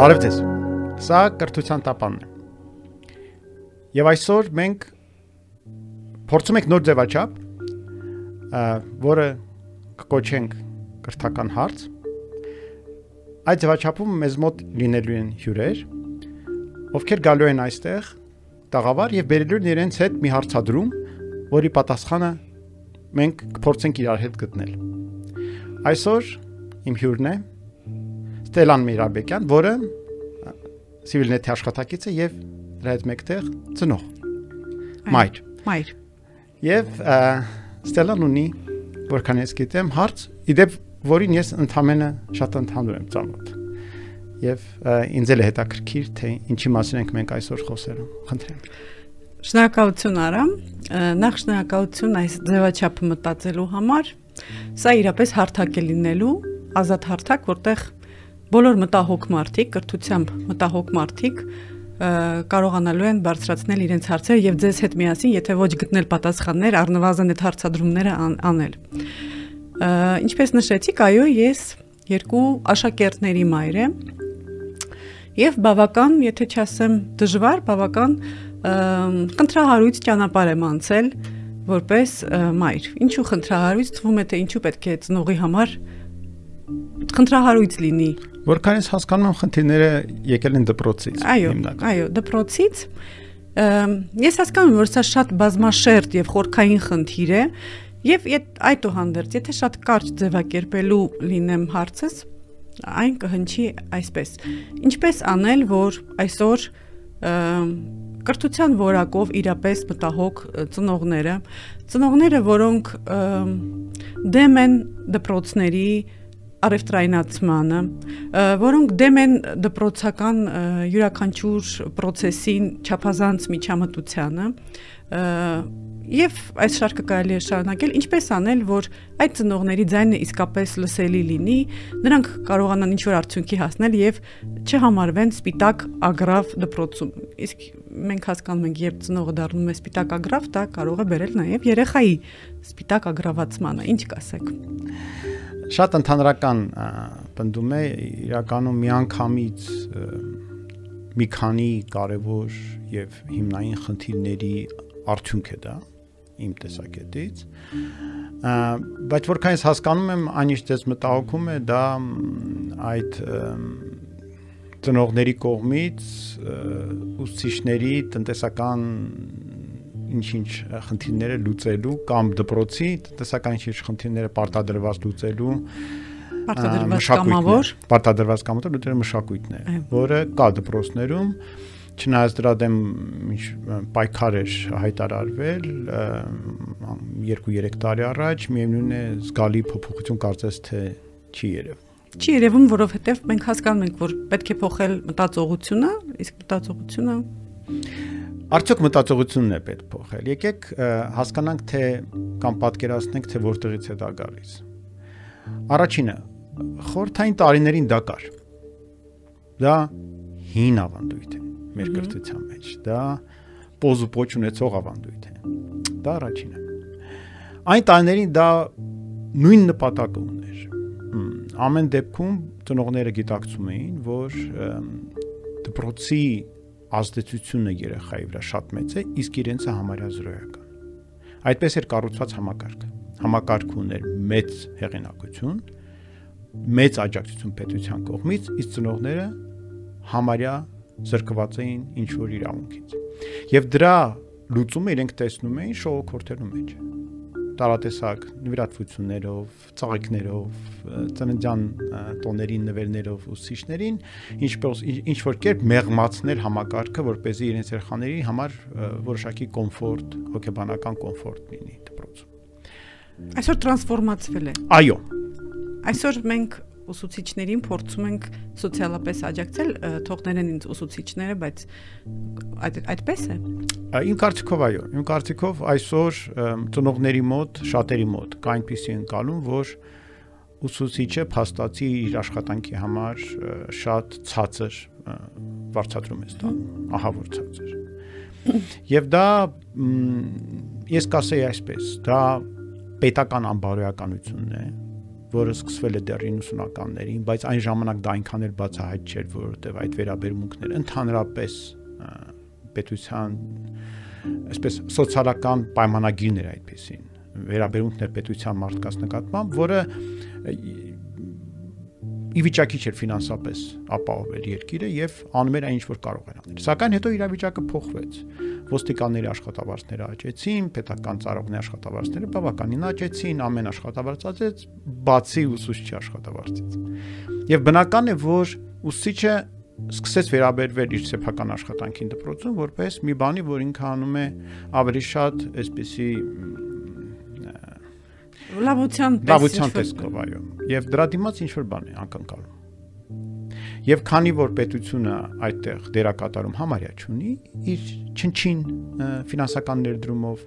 Բարև ձեզ։ Սա կրթության տապանն է։ Եվ այսօր մենք փորձում ենք նոր ձևաչափ, որը կկոչենք կրթական հարց։ Այդ ձևաչափում մեզ մոտ լինելու են հյուրեր, ովքեր գալու են այստեղ տաղավար եւ բերելու են իրենց հետ մի հարցադրում, որի պատասխանը մենք կփորձենք իրար հետ գտնել։ Այսօր իմ հյուրն է Ստելան Միրաբեկյան, որը Civilnet-ի աշխատակից է եւ դրա հետ մեկտեղ ծնող։ Մայր։ Մայր։ Եվ Ստելան ունի, որքան ես գիտեմ, հարց, իդեպ որին ես ընդամենը շատ ընդհանուր եմ ծանոթ։ Եվ ինձ էլ է հետաքրքիր, թե ինչի մասին ենք մենք այսօր խոսելու։ Խնդրեմ։ Շնորհակալություն Արամ։ Նախ շնորհակալություն այս ձևաչափը մտածելու համար։ Սա իրապես հարթակ է լինելու, ազատ հարթակ, որտեղ բոլոր մտահոգ մարդիկ, կրթությամբ մտահոգ մարդիկ կարողանալու են բարձրացնել իրենց հարցերը եւ ձեզ հետ միասին, եթե ոչ գտնել պատասխաններ, առնվազն այդ հարցադրումները անել։ Ինչպես նշեցիք, այո, ես երկու աշակերտների մայր եմ եւ բավական, եթե չասեմ դժվար, բավական կընտրահարույց ճանապարհ եմ անցել որպես մայր։ Ինչու խնդրահարույց թվում է թե ինչու պետք է ծնողի համար խնդրահարույց լինի Որքան ես հասկանում եմ, խնդիրները եկել են դպրոցից։ Այո, այո, դպրոցից։ Ես հասկանում եմ, որ սա շատ բազմաշերտ եւ խորքային խնդիր է, եւ այդուհանդերձ, եթե շատ կարճ ձևակերպելու լինեմ հարցս, այն կհնչի այսպես. ինչպես անել, որ այսօր կրթության որակով իրապես մտահոգ ծնողները, ծնողները, որոնք դեմ են դպրոցների առևտրայնացմանը, որոնք դեմ են դպրոցական յուրաքանչյուր process-ին չափազանց միջամտությանը, եւ այս շարքը կարելի է շարունակել ինչպես անել որ այդ ծնողների ձայնը իսկապես լսելի լինի նրանք կարողանան ինչ որ արդյունքի հասնել եւ չհամարվեն սպիտակ ագրավ դպրոցում իսկ մենք հասկանում ենք երբ ծնողը դառնում է սպիտակ ագրավ դա կարող է բերել նաեւ երեխայի սպիտակ ագրավացմանը ինչ կասեք շատ ընդհանրական պնդում է իրականում միանգամից մի քանի կարևոր եւ հիմնային խնդիրների արդյունք է դա իմ տեսակետից բայց որքան ես հասկանում եմ այնիշ դες մտահոգում է դա այդ ծնողների կողմից ուսուցիչների տնտեսական ինչ-ինչ խնդիրները լուծելու կամ դպրոցի տնտեսական ինչ-ինչ խնդիրները պարտադրված լուծելու պարտադրված կամավոր պարտադրված կամավոր լուծելու մշակույթն է, որը կա դպրոցներում չնայած դրա դեմ ինչ պայքար էր հայտարարվել 2-3 տարի առաջ, միևնույն է զգալի փոփոխություն կարծես թե չի երևում չի երևում, որովհետև մենք հասկանում ենք, որ պետք է փոխել մտածողությունը, իսկ մտածողությունը Արդյոք մտածողությունն է պետք փոխել։ Եկեք հասկանանք թե կամ պատկերացնենք թե որտեղից է դա գալիս։ Առաջինը խորթային տարիներին դա կար։ Դա հին ավանդույթ է մեր կրթության մեջ։ Դա պոզ ու պոչ ունեցող ավանդույթ է։ Դա առաջինը։ Այն տարիներին դա նույն նպատակը ուներ։ Ամեն դեպքում ծնողները գիտակցում էին, որ դպրոցի ազդեցությունը երեխայի վրա շատ մեծ է, իսկ իրենցը համարյա զրոյական։ Այդպես էր կառուցված համակարգը։ Համակարգը ուներ մեծ հեղինակություն, մեծ աջակցություն պետության կողմից, իսկ ծնողները համարյա զրկված էին ինչ որ իրավունքից։ Եվ դրա լուծումը իրենք տեսնում էին շողոքորթելու մեջ տարատեսակ նվիրատվություններով, ծաղիկներով, ծննդյան տոներին նվերներով ուսուցիչներին, ինչպես ինչ որ կերպ մեղմացնել համակարգը, որ เป զի իրենց երեխաների համար որոշակի կոմֆորտ, հոգեբանական կոմֆորտ լինի դպրոցում։ Այսօր տրանսֆորմացվել է։ Այո։ Այսօր մենք ուսուցիչներին փորձում ենք սոցիալապես աջակցել, թողներեն ինձ ուսուցիչները, բայց այդ այդպես է։ Իմ կարծիքով այո, իմ կարծիքով այսօր ծնողների մոտ, շատերի մոտ կա այնպիսի ընկալում, որ ուսուցիչը փաստացի իր աշխատանքի համար շատ ցածր վարձատրում է ստանում, ահա որ ցածր։ Եվ դա ես կասեի այսպես, դա պետական անբարոյականությունն է, որը սկսվել է դեռ 90-ականներին, բայց այն ժամանակ դա այնքան էլ բացահայտ չէր, որովհետև այդ վերաբերմունքները ընդհանրապես պետության այսպես սոցիալական պայմանագիրներ այդպեսին վերաբերմունքներ պետության մարդկանց նկատմամբ, որը ի վիճակի չէր ֆինանսապես ապահովել երկիրը եւ անում էր այն ինչ որ կարող էր անել։ Սակայն հետո իրավիճակը փոխվեց։ Ոստիկանների աշխատավարձները աճեցին, պետական ծառայողների աշխատավարձները բավականին աճեցին, ամեն աշխատավարձ աճեց, բացի ուսուցչի աշխատավարձից։ Եվ բնական է, որ ուսուցիչը սկսեց վերաբերվել իր սեփական աշխատանքին դպրոցում որպես մի բանի, որ ինքը անում է ավելի շատ այսպեսի լավության տեսքով, լավության տեսքով, այո։ Եվ դրա դիմաց ինչ որ բան է անկնկալում։ Եվ քանի որ պետությունը այդտեղ դերակատարում համարյա չունի, իր չնչին ֆինանսական ներդրումով,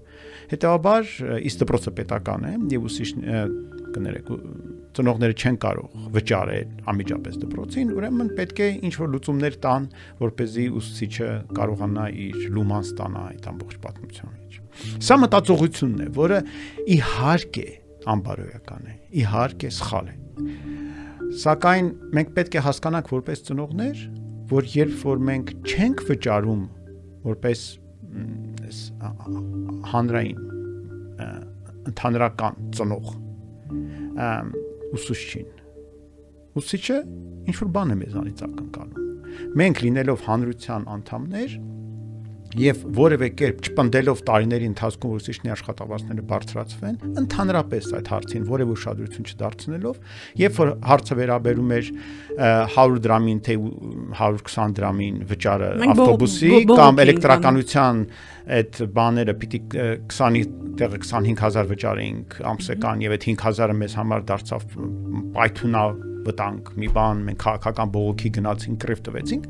հետեւաբար իսկ դպրոցը պետական է եւ ուսիշ կներեք ծնողները չեն կարող վճարել անմիջապես դպրոցին, ուրեմն պետք է ինչ որ լուծումներ տան, որ เป զի ուսուցիչը կարողանա իր լուման ստանա այդ ամբողջ պատմության մեջ։ Սա մտածողությունն է, որը իհարկե անբարոյական է, իհարկե սխալ է։ Սակայն մենք պետք է հասկանանք որպես ծնողներ, որ երբ որ մենք չենք վճարում որպես հանրային ընդհանրական ծնող ուսուցչին ուսուցիչը ինչ որ բան է մեզանից ակնկալում մենք լինելով հանրության անդամներ եւ որևէ կերպ չպնդելով տարիների ընթացքում ուսուցիչների աշխատավարձները բարձրացվեն, ընդհանրապես այդ հարցին որևէ ուշադրություն չդարձնելով, երբ որ հարցը վերաբերում էր 100 դրամին թե 120 դրամին վճարը ավտոբուսի կամ էլեկտրականության այդ բաները պիտի 20-ի տեղը 25000 վճարեինք ամսական եւ այդ 5000-ը մեզ համար դարձավ պայթունա վտանգ մի բան մենք քաղաքական բողոքի գնացինք կրիվ տվեցինք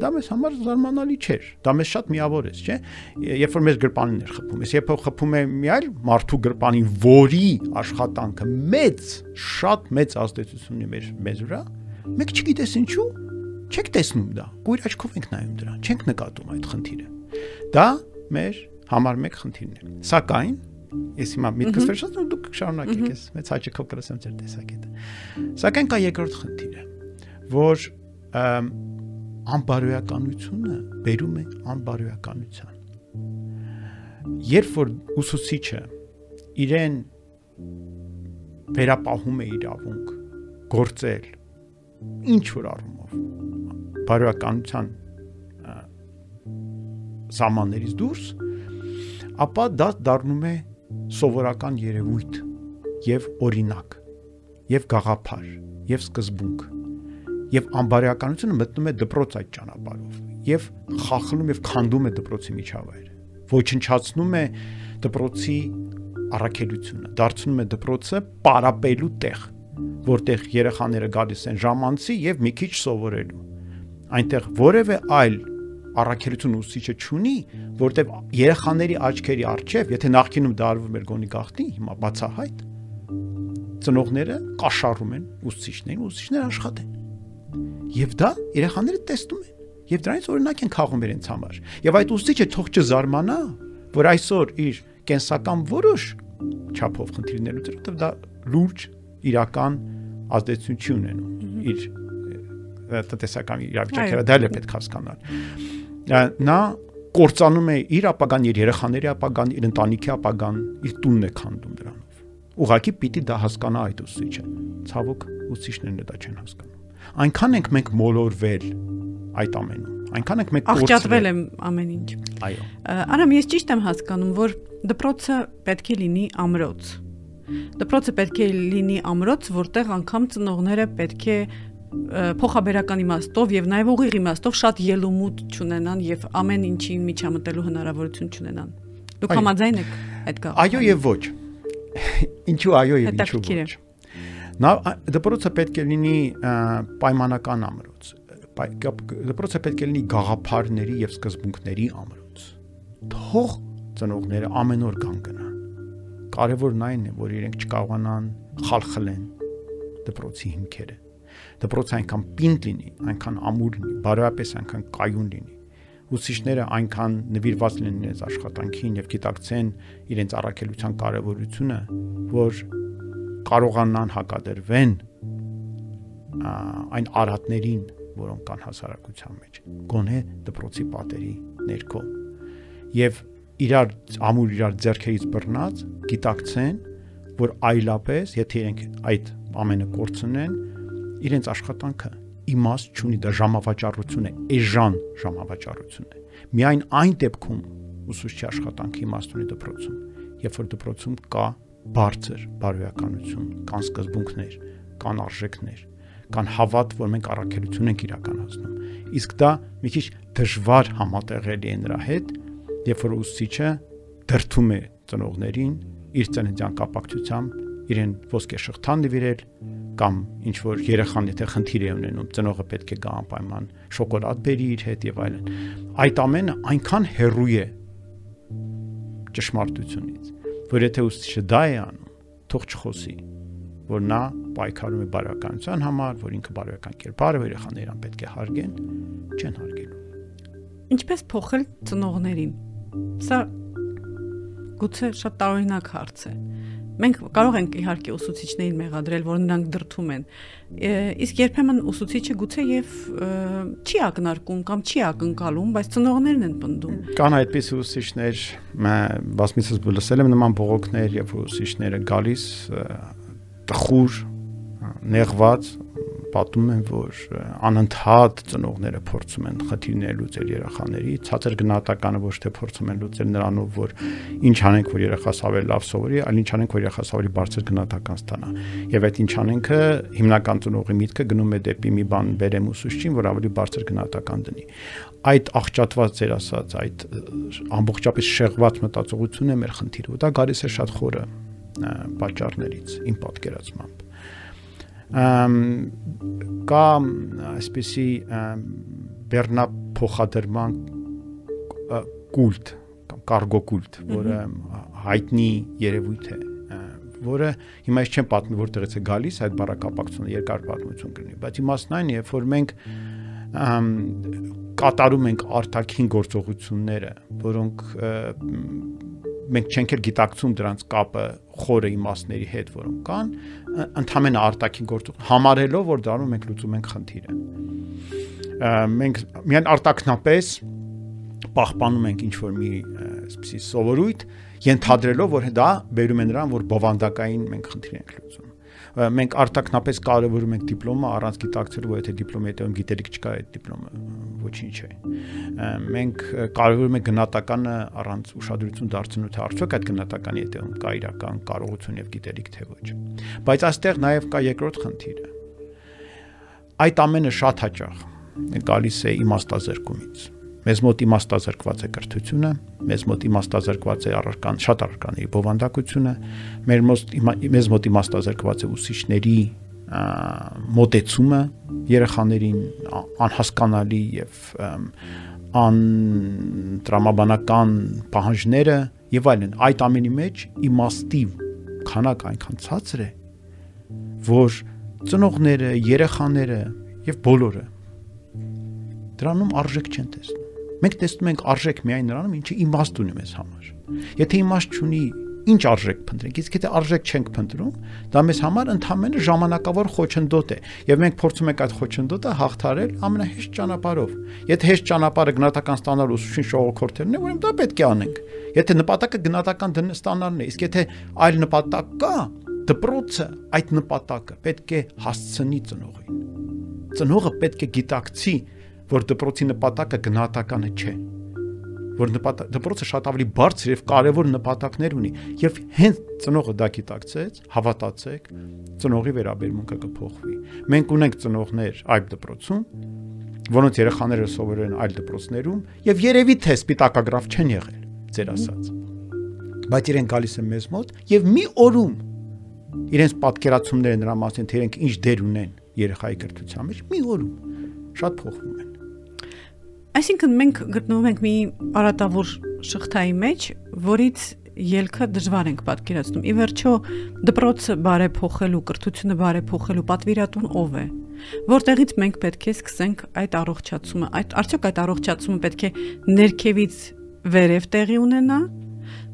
դա մեզ համար զարմանալի չէր։ Դա մեզ շատ միավորեց, չէ։ Երբ որ մեզ գրպանին էր խփում, ես երբ որ խփում է մի այլ մարդու գրպանին, որի աշխատանքը մեծ, շատ մեծ ազդեցություն ունի մեր մեզ վրա, մենք չգիտես ինչու չեք տեսնում դա։ Գույր աչքով ենք նայում դրան, չենք նկատում այդ խնդիրը։ Դա մեր համար մեկ խնդիրն է։ Սակայն ես հիմա միտքս վերջացնում դուք շարունակեք, ես մեծ հաճախով կլսեմ ձեր տեսակետը։ Սակայն կա երկրորդ խնդիրը, որ անբարոյականությունը բերում է անբարոյականության։ Երբ որ ուսուցիչը իրեն վերապահում է իրավունք գործել ինչ որ առումով բարոյականության սահմաններից դուրս, ապա դա դառնում է սովորական երևույթ եւ օրինակ եւ գաղափար եւ սկզբունք եւ անբարոյականությունը մտնում է դպրոց այդ ճանապարհով եւ խախլում եւ քանդում է դպրոցի միջավայրը ոչնչացնում է դպրոցի առաքելությունը դարձնում է դպրոցը պարապելու տեղ որտեղ երեխաները գալիս են ժամանցի եւ մի քիչ սովորելու այնտեղ որևէ այլ առաքելություն ուսուցիչը չունի, որտեղ երեխաների աչքերի առջև, եթե նախկինում դա արվում էր գոնի գախտի, հիմա բացահայտ ծնողները կաշառում են ուսուցիչներին, ուսուցիչները աշխատեն Եվ դա երեխաները տեսնում են եւ դրանից օրինակ են քաղում իրենց համար։ Եվ այդ ուսուցիչը թող չզարմանա, որ այսօր իր կենսական որոշ չափով խնդիրներ լուծել, որտեղ դա լուրջ իրական ազդեցություն չի ունենում իր տնտեսական իրավիճակը դա էլ է պետք հասկանալ։ Նա կործանում է իր ապագան, իր երեխաների ապագան, իր ընտանիքի ապագան, իր տունն է քանդում դրանով։ Ուղղակի պիտի դա հասկանա այդ ուսուցիչը։ Ցավոք ուսուցիչներն դա չեն հասկանում այնքան ենք մենք մոլորվել այդ ամենում այնքան ենք մենք աղճատվել եմ ամեն ինչ այո արամ ես ճիշտ եմ հասկանում որ դպրոցը պետք է լինի ամրոց դպրոցը պետք է լինի ամրոց որտեղ անգամ ծնողները պետք է փոխաբերական իմաստով եւ նաեւ ուղիղ իմաստով շատ ելումուտ չունենան եւ ամեն ինչին միջամտելու հնարավորություն չունենան դուք համաձայն եք այդ կա այո եւ ոչ ինչու այո եւ ինչու ոչ Նա դպրոցը պետք է լինի պայմանական ամրոց։ Դպրոցը պետք է լինի գաղափարների եւ սկզբունքների ամրոց։ Թող ծնողները ամեն օր կան գնան։ Կարևորն այն է, որ իրենք չկարողանան խալխլեն դպրոցի հիմքերը։ Դպրոցը այնքան պինդ լինի, այնքան ամուր լինի, բարոյապես այնքան կայուն լինի ուսուցիչները այնքան նվիրված լինեն իրենց աշխատանքին եւ գիտակցեն իրենց առաքելության կարեւորությունը, որ կարողանան հակադրվեն այն արատներին, որոնք կան հասարակության մեջ, գոնե դպրոցի պատերի ներքո։ Եվ իրար ամուր իրար ձեռքերից բռնած գիտակցեն, որ այլապես, եթե իրենք այդ ամենը կորցնեն, իրենց աշխատանքը իմաստ չունի, դա ժամավաճառություն է, էժան ժամավաճառություն է։ Միայն այն դեպքում ուսուցչի աշխատանքը իմաստ ունի դպրոցում, երբ որ դպրոցում կա բարձր բարոյականություն, կան սկզբունքներ, կան արժեքներ, կան հավատ, որ մենք առաքելություն ենք իրականացնում։ Իսկ դա մի քիչ դժվար համատեղելի է նրա հետ, երբ որ ուսուցիչը դրթում է ծնողներին իր ծննդյան կապակցությամբ իրեն ոսկե շղթան նվիրել կամ ինչ որ երեխան եթե խնդիր է ունենում ծնողը պետք է գա անպայման շոկոլադ բերի իր հետ եւ այլն այդ ամենը այնքան հերույ է ճշմարտությունից որ եթե ուսուցիչը դա է անում թող չխոսի որ նա պայքարում է բարոյականության համար, որ ինքը բարոյական կերպար է, որ երեխաներն պետք է հարգեն, չեն հարգելու։ Ինչպես փոխել ծնողներին։ Սա գուցե շատ տարօրինակ հարց է։ Մենք կարող ենք իհարկե ուսուցիչներին մեղադրել, որ նրանք դրթում են։ Իսկ երբեմն ուսուցիչը գուցե եւ չի ակնարկում կամ չի ակնկալում, բայց ծնողներն են պնդում։ Կան այդպես ուսուցիչներ, բազմիցս լսել եմ նման բողոքներ, եւ ուսուցիչները գալիս տխուր, նեղված պատում են, որ անընդհատ ծնողները փորձում են խնդիրներ լուծել երեխաների, ցածր գնահատականը ոչ թե փորձում են լուծել նրանով, որ ինչ անենք, որ երեխաս ավելի լավ սովորի, այլ ինչ անենք, որ երեխաս ավելի բարձր գնահատական ստանա։ Եվ այդ ինչ անենքը հիմնական ծնողի միտքը գնում է դեպի մի բան բերեմ ուսուցչին, որ ավելի բարձր գնահատական դնի։ Այդ աղճատված ձեր ասած, այդ ամբողջապես շեղված մտածողությունը մեր խնդիրը, ու դա գալիս է շատ խորը պատճառներից իմ պատկերացմամբ կա այսպեսի բեռնա փոխադրման կուլտ կամ կարգո կուլտ, որը հայտնի երևույթ է որը հիմա ես չեմ պատմի որտեղից է գալիս այդ բառակապակցությունը երկար պատմություն կլինի բայց իմաստն այն երբ որ մենք կատարում ենք արտաքին գործողությունները որոնք մենք չենք էլ գիտակցում դրանց կապը խորը իմաստների հետ, որոնք կան, ընդհանրապես արտաքին գործ համարելով, որ դառնում մենք լուծում ենք խնդիրը։ Մենք միայն արտակնապես պահպանում ենք ինչ որ մի այսպեսի սովորույթ, ենթադրելով, որ դա բերում է նրան, որ բովանդակային մենք խնդիր ենք լուծում մենք արտակնապես կարևորում ենք դիպլոմը առանց գիտակցելու, եթե դիպլոմի հետևում գիտելիք չկա, այդ դիպլոմը ոչինչ է։ Մենք կարևորում ենք գնահատականը առանց ուշադրություն դարձնելու, թե արդյոք այդ գնահատականի հետևում կա իրական կարողություն եւ գիտելիք թե ոչ։ Բայց այստեղ նաեւ կա երկրորդ խնդիրը։ Այդ ամենը շատ հաճախ գալիս է իմաստազրկումից Մեզ մոտ իմաստազրկված է կրթությունը, մեզ մոտ իմաստազրկված է առարկան, շատ առարկաների բովանդակությունը, մեր մոտ մեզ մոտ իմաստազրկված է ուսուցիչների մոտեցումը երեխաներին անհասկանալի եւ ան տրամաբանական պահանջները եւ այլն այդ ամենի մեջ իմաստի քանակ այնքան ցածր է որ ծնողները, երեխաները եւ բոլորը դրանում արժեք չեն տեսնում Մենք տեսնում ենք արժեք միայն նրանում, ինչը իմաստ ունի մեզ համար։ Եթե իմաստ չունի, ինչ արժեք փնտրենք։ Իսկ եթե արժեք չենք փնտրում, դա մեզ համար ընդհանրապես ժամանակավոր խոչընդոտ է, եւ մենք փորձում ենք այդ խոչընդոտը հաղթարել ամենահեշտ ճանապարհով։ Եթե հեշտ ճանապարհը գնահատական ստանալ ուսուցչին շողոքորթելն է, ուրեմն դա պետք է անենք։ Եթե նպատակը գնահատական ստանալն է, իսկ եթե այլ նպատակ կա, դպրոցը այդ նպատակը պետք է հասցնի ծնողին։ Ծնողը պետք է գիտակցի, որ դպրոցի նպատակը գնահատականը չէ որ դպրոցը շատ ավելի բարձր եւ կարեւոր նպատակներ ունի եւ հենց ծնողը դա գիտակցեց հավատացեք ծնողի վերաբերմունքը կփոխվի մենք ունենք ծնողներ այլ դպրոցում որոնց երեխաները սովորել են այլ դպրոցներում եւ երևի թե սպիտակագրավ չեն եղել ձեր ասած բայց իրենք գալիս են մեզ մոտ եւ մի օրում իրենց պատկերացումները նրա մասին թե իրենք ինչ դեր ունեն երեխայի կրթության մեջ մի օրում շատ փոխվում են Այսինքն մենք գտնվում ենք մի արատավոր շղթայի մեջ, որից ելքը դժվար ենք պատկերացնում։ Ի վերջո դպրոցը բարեփոխելու, կրթությունը բարեփոխելու պատվիրատուն ով է։ Որտեղից մենք պետք է սկսենք այդ առողջացումը, այդ արդյոք այդ առողջացումը պետք է ներքևից վերև տեղի ունենա,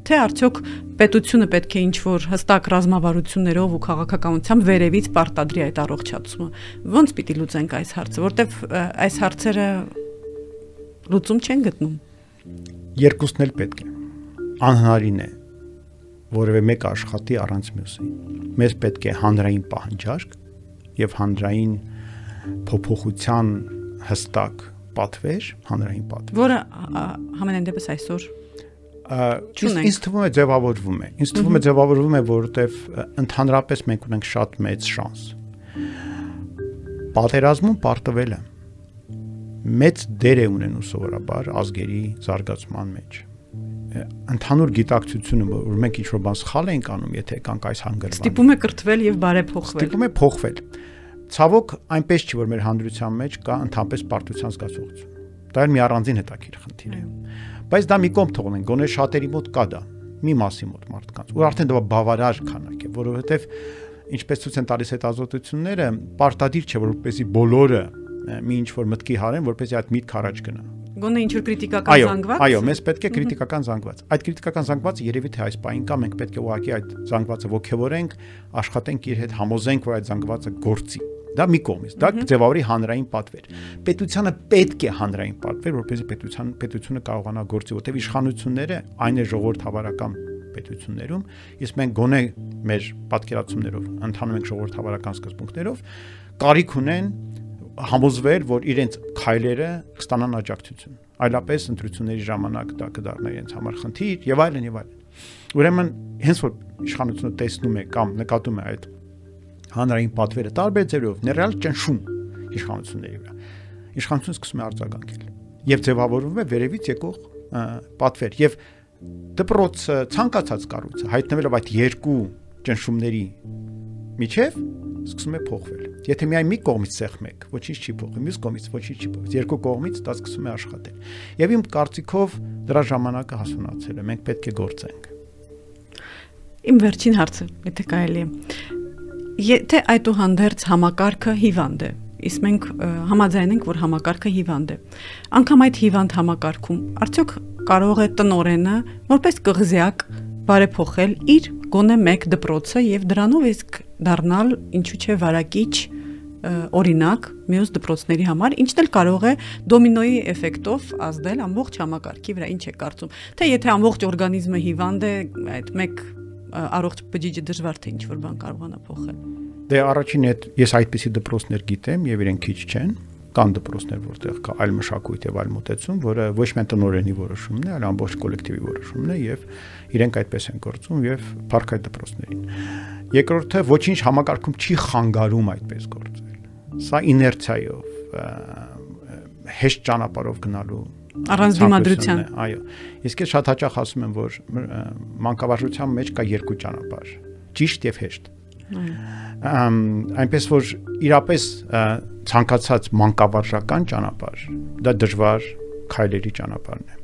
թե արդյոք պետությունը պետք է ինչ-որ հստակ ռազմավարություններով ու քաղաքականությամբ վերևից պարտադրի այդ առողջացումը։ Ոնց պիտի լուծենք այս հարցը, որտեվ այս հարցերը լուծում չեն գտնում։ Երկուսն էլ պետք է։ Անհնարին է որևէ մեկ աշխատի առանց մյուսի։ Մեզ պետք է հանրային պահանջարկ եւ հանրային փոփոխության հստակ պատվեր, հանրային պատվեր։ Որը համենայն դեպս այսօր ինձ թվում է ձևավորվում է։ Ինձ թվում է ձևավորվում է, որովհետև ընդհանրապես մենք ունենք շատ մեծ շանս։ Պատերազմում պարտվելը մեծ դեր է ունենում սովորաբար ազգերի զարգացման մեջ ընդհանուր գիտակցությունը, որ մենք ինչ որ բան սխալ ենք անում, եթե կանք այս հանգրվան։ Ստիպում է կրթվել եւ բարեփոխվել։ Ստիպում է փոխվել։ Ցավոք, այնպես չի, որ մեր հանդրության մեջ կա ընդհանրապես պարտության զգացողություն։ Դա էլ մի առանձին հետաքրքիր խնդիր է։ Բայց դա մի կողմ թողնենք, գոնե շատերի մոտ կա դա, մի մասի մոտ մարդկանց։ Ու արդեն դա բավարար քանակ է, որովհետև ինչպես ցույց են տալիս հետազոտությունները, պարտադիր չէ, որպեսզի բոլորը մի ինչ որ մտքի հարեն, որպեսզի այդ միտք առաջ գնա։ Գոնե ինչ որ քրիտիկական զանգված։ Այո, մեզ պետք է քրիտիկական զանգված։ Այդ քրիտիկական զանգվածը երևի թե այս պահին կա, մենք պետք է ուղղակի այդ զանգվածը ողջևորենք, աշխատենք իր հետ համոզենք, որ այդ զանգվածը գործի։ Դա մի կողմից, դա ձևավորի հանրային պատվեր։ Պետությանը պետք է հանրային պատվեր, որպեսզի պետության պետությունը կարողանա գործի, որտեղ իշխանությունները այն է ժողովրդավարական պետություններում, իսկ մենք գոնե մեր պատկերացումներով ընթանում ենք ժողովրդավարական սկզբունքներով, կարիք ունեն համոզվել, որ իրենց քայլերը կստանան աջակցություն։ Այլապես ընտրությունների ժամանակ դա կդառնա իրենց համար խնդիր եւ այլն եւ այլն։ Ուրեմն հենց որ իշխանությունը տեսնում է կամ նկատում է այդ հանրային պատվերը տարբեր ձևով ներառյալ ճնշում իշխանությունների վրա։ Իշխանությունը սկսում է արձագանքել եւ ձևավորվում է վերևից եկող պատվեր եւ դպրոցը ցանկացած կառույցը հայտնվելով այդ երկու ճնշումների միջև սկսում է փոխվել։ Եթե միայն մի կողմից ցեխ մեկ, ոչինչ չի փոխի, մյուս կողմից ոչինչ չի փոխի։ Երկու կողմից դա սկսում է աշխատել։ Եվ իմ կարծիքով դրա ժամանակը հասունացել է։ Մենք պետք է գործենք։ Իմ վերջին հարցը, եթե կարելի է Եթե այդուհանդերձ համակարգը հիվանդ է, իսկ մենք համաձայն ենք, որ համակարգը հիվանդ է։ Անկամ այդ հիվանդ համակարգում արդյոք կարող է տնորենը որպես կղզյակ բարեփոխել իր գոնե մեկ դպրոցը եւ դրանով իսկ դառնալ ինչու՞ չէ վարակիչ օրինակ մյուս դպրոցների համար, ինչն էլ կարող է դոմինոյի էֆեկտով ազդել ամբողջ համակարգի վրա, ինչ է կարծում։ Թե եթե ամբողջ օրգանիզմը հիվանդ է, այդ մեկ առողջ բջիջը դժվար թե ինչ որ բան կարողանա փոխել։ Դե առաջին հետ ես այդպիսի դպրոցներ գիտեմ եւ իրեն քիչ չեն կան դպրոցներ, որտեղ կա այլ մշակույթ եւ այլ մոտեցում, որը ոչ միայն տնօրենի որոշումն է, այլ ամբողջ կոլեկտիվի որոշումն է եւ իրենք այդպես են գործում եւ փառք այդ դպրոցներին։ Երկրորդը ոչինչ համակարգում չի խանգարում այդպես գործել Սա իներցիայով հեշտ ճանապարհով գնալու առանց դիմադրության այո իսկ ես շատ հաճախ ասում եմ որ մանկավարժության մեջ կա երկու ճանապարհ ճիշտ եւ հեշտ այնպես որ իրապես ցանկացած մանկավարժական ճանապարհ դա դժվար քայլերի ճանապարհն է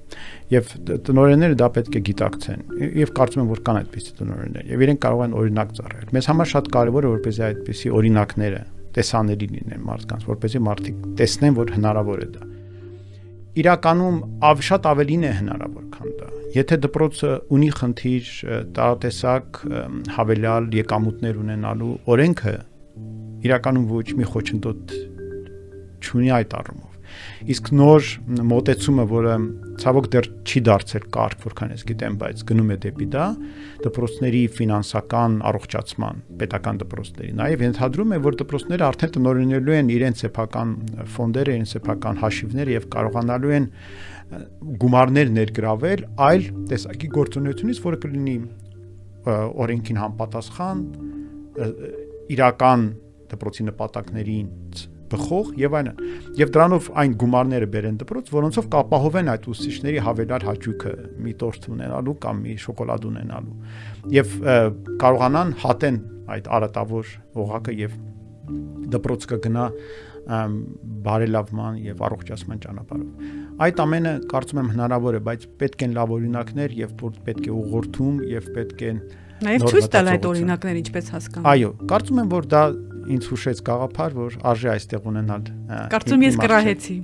եւ տնօրենները դա պետք է գիտակցեն եւ կարծում եմ որ կան այդպիսի տնօրեններ եւ իրենք կարող են օրինակ ծառայել մեզ համար շատ կարեւոր է որպեսզի այդպիսի օրինակները տեսանելի լինեն մարդկանց որպեսզի մարդիկ տեսնեն որ հնարավոր է դա իրականում ավ շատ ավելին է հնարավոր, քան դա։ Եթե դպրոցը ունի խնդիր տարատեսակ հավելյալ եկամուտներ ունենալու օրենքը իրականում ոչ մի խոչընդոտ չունի այդ առումով իսկ նոր մոտեցումը, որը ցավոք դեռ չի դարձել կարգ, որքան ես գիտեմ, բայց գնում է դեպի դա, դպրոցների ֆինանսական առողջացման, պետական դպրոցների։ Նաև ենթադրում է, որ դպրոցները արդեն տնօրինելու են իրենց սեփական ֆոնդերը, իրենց սեփական հաշիվները եւ կարողանալու են գումարներ ներգրավել այլ տեսակի գործունեությունից, որը կլինի օրենքին համապատասխան իրական դպրոցի նպատակներին բխող եւ այլն։ Եվ դրանով այն գումարները բերեն դպրոց, որոնցով կապահովեն այդ ուսուցիչների հավելյալ հաճույքը մի տորտ ունենալու կամ մի շոկոլադ ունենալու։ Եվ կարողանան հատեն այդ արատավոր օղակը եւ դպրոց կգնա բարելավման եւ առողջացման ճանապարհով։ Այդ ամենը կարծում եմ հնարավոր է, բայց պետք են լավ օրինակներ եւ պետք է ուղղորդում եւ պետք են Նաև ցույց տալ այդ օրինակները ինչպես հասկանալ։ Այո, կարծում եմ, որ դա ինձ հուշեց գաղափար, որ արժե այստեղ ունենալ։ Կարծում ես կրահեցի։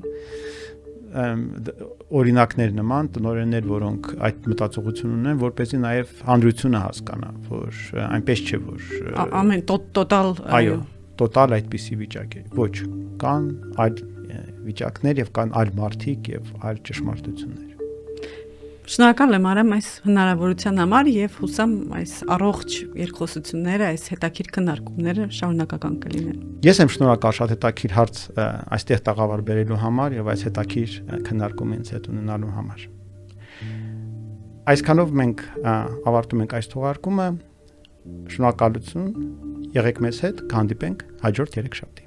օրինակներ նման տնօրեններ, որոնք այդ մտածողություն ունեն, որպեսզի նաև հանրությունը հասկանա, որ այնպես չէ, որ ամեն տոտալ այո, տոտալ այդպիսի վիճակ է։ Ոչ, կան այլ վիճակներ եւ կան այլ մարդիկ եւ այլ ճշմարտություններ։ Շնորհակալ եմ Արամ այս հնարավորության համար եւ հուսամ այս առողջ երկխոսությունները, այս հետաքրքիր քննարկումները շարունակական կլինեն։ Ես եմ շնորհակալ շատ հետաքրքիր հարց այստեղ տաղավար բերելու համար եւ այս հետաքրքիր քննարկումից հետ ունենալու համար։ Այսքանով մենք ավարտում ենք այս թողարկումը։ Շնորհակալություն։ Եղեք մեզ հետ, կհանդիպենք հաջորդ 3 շաբթի։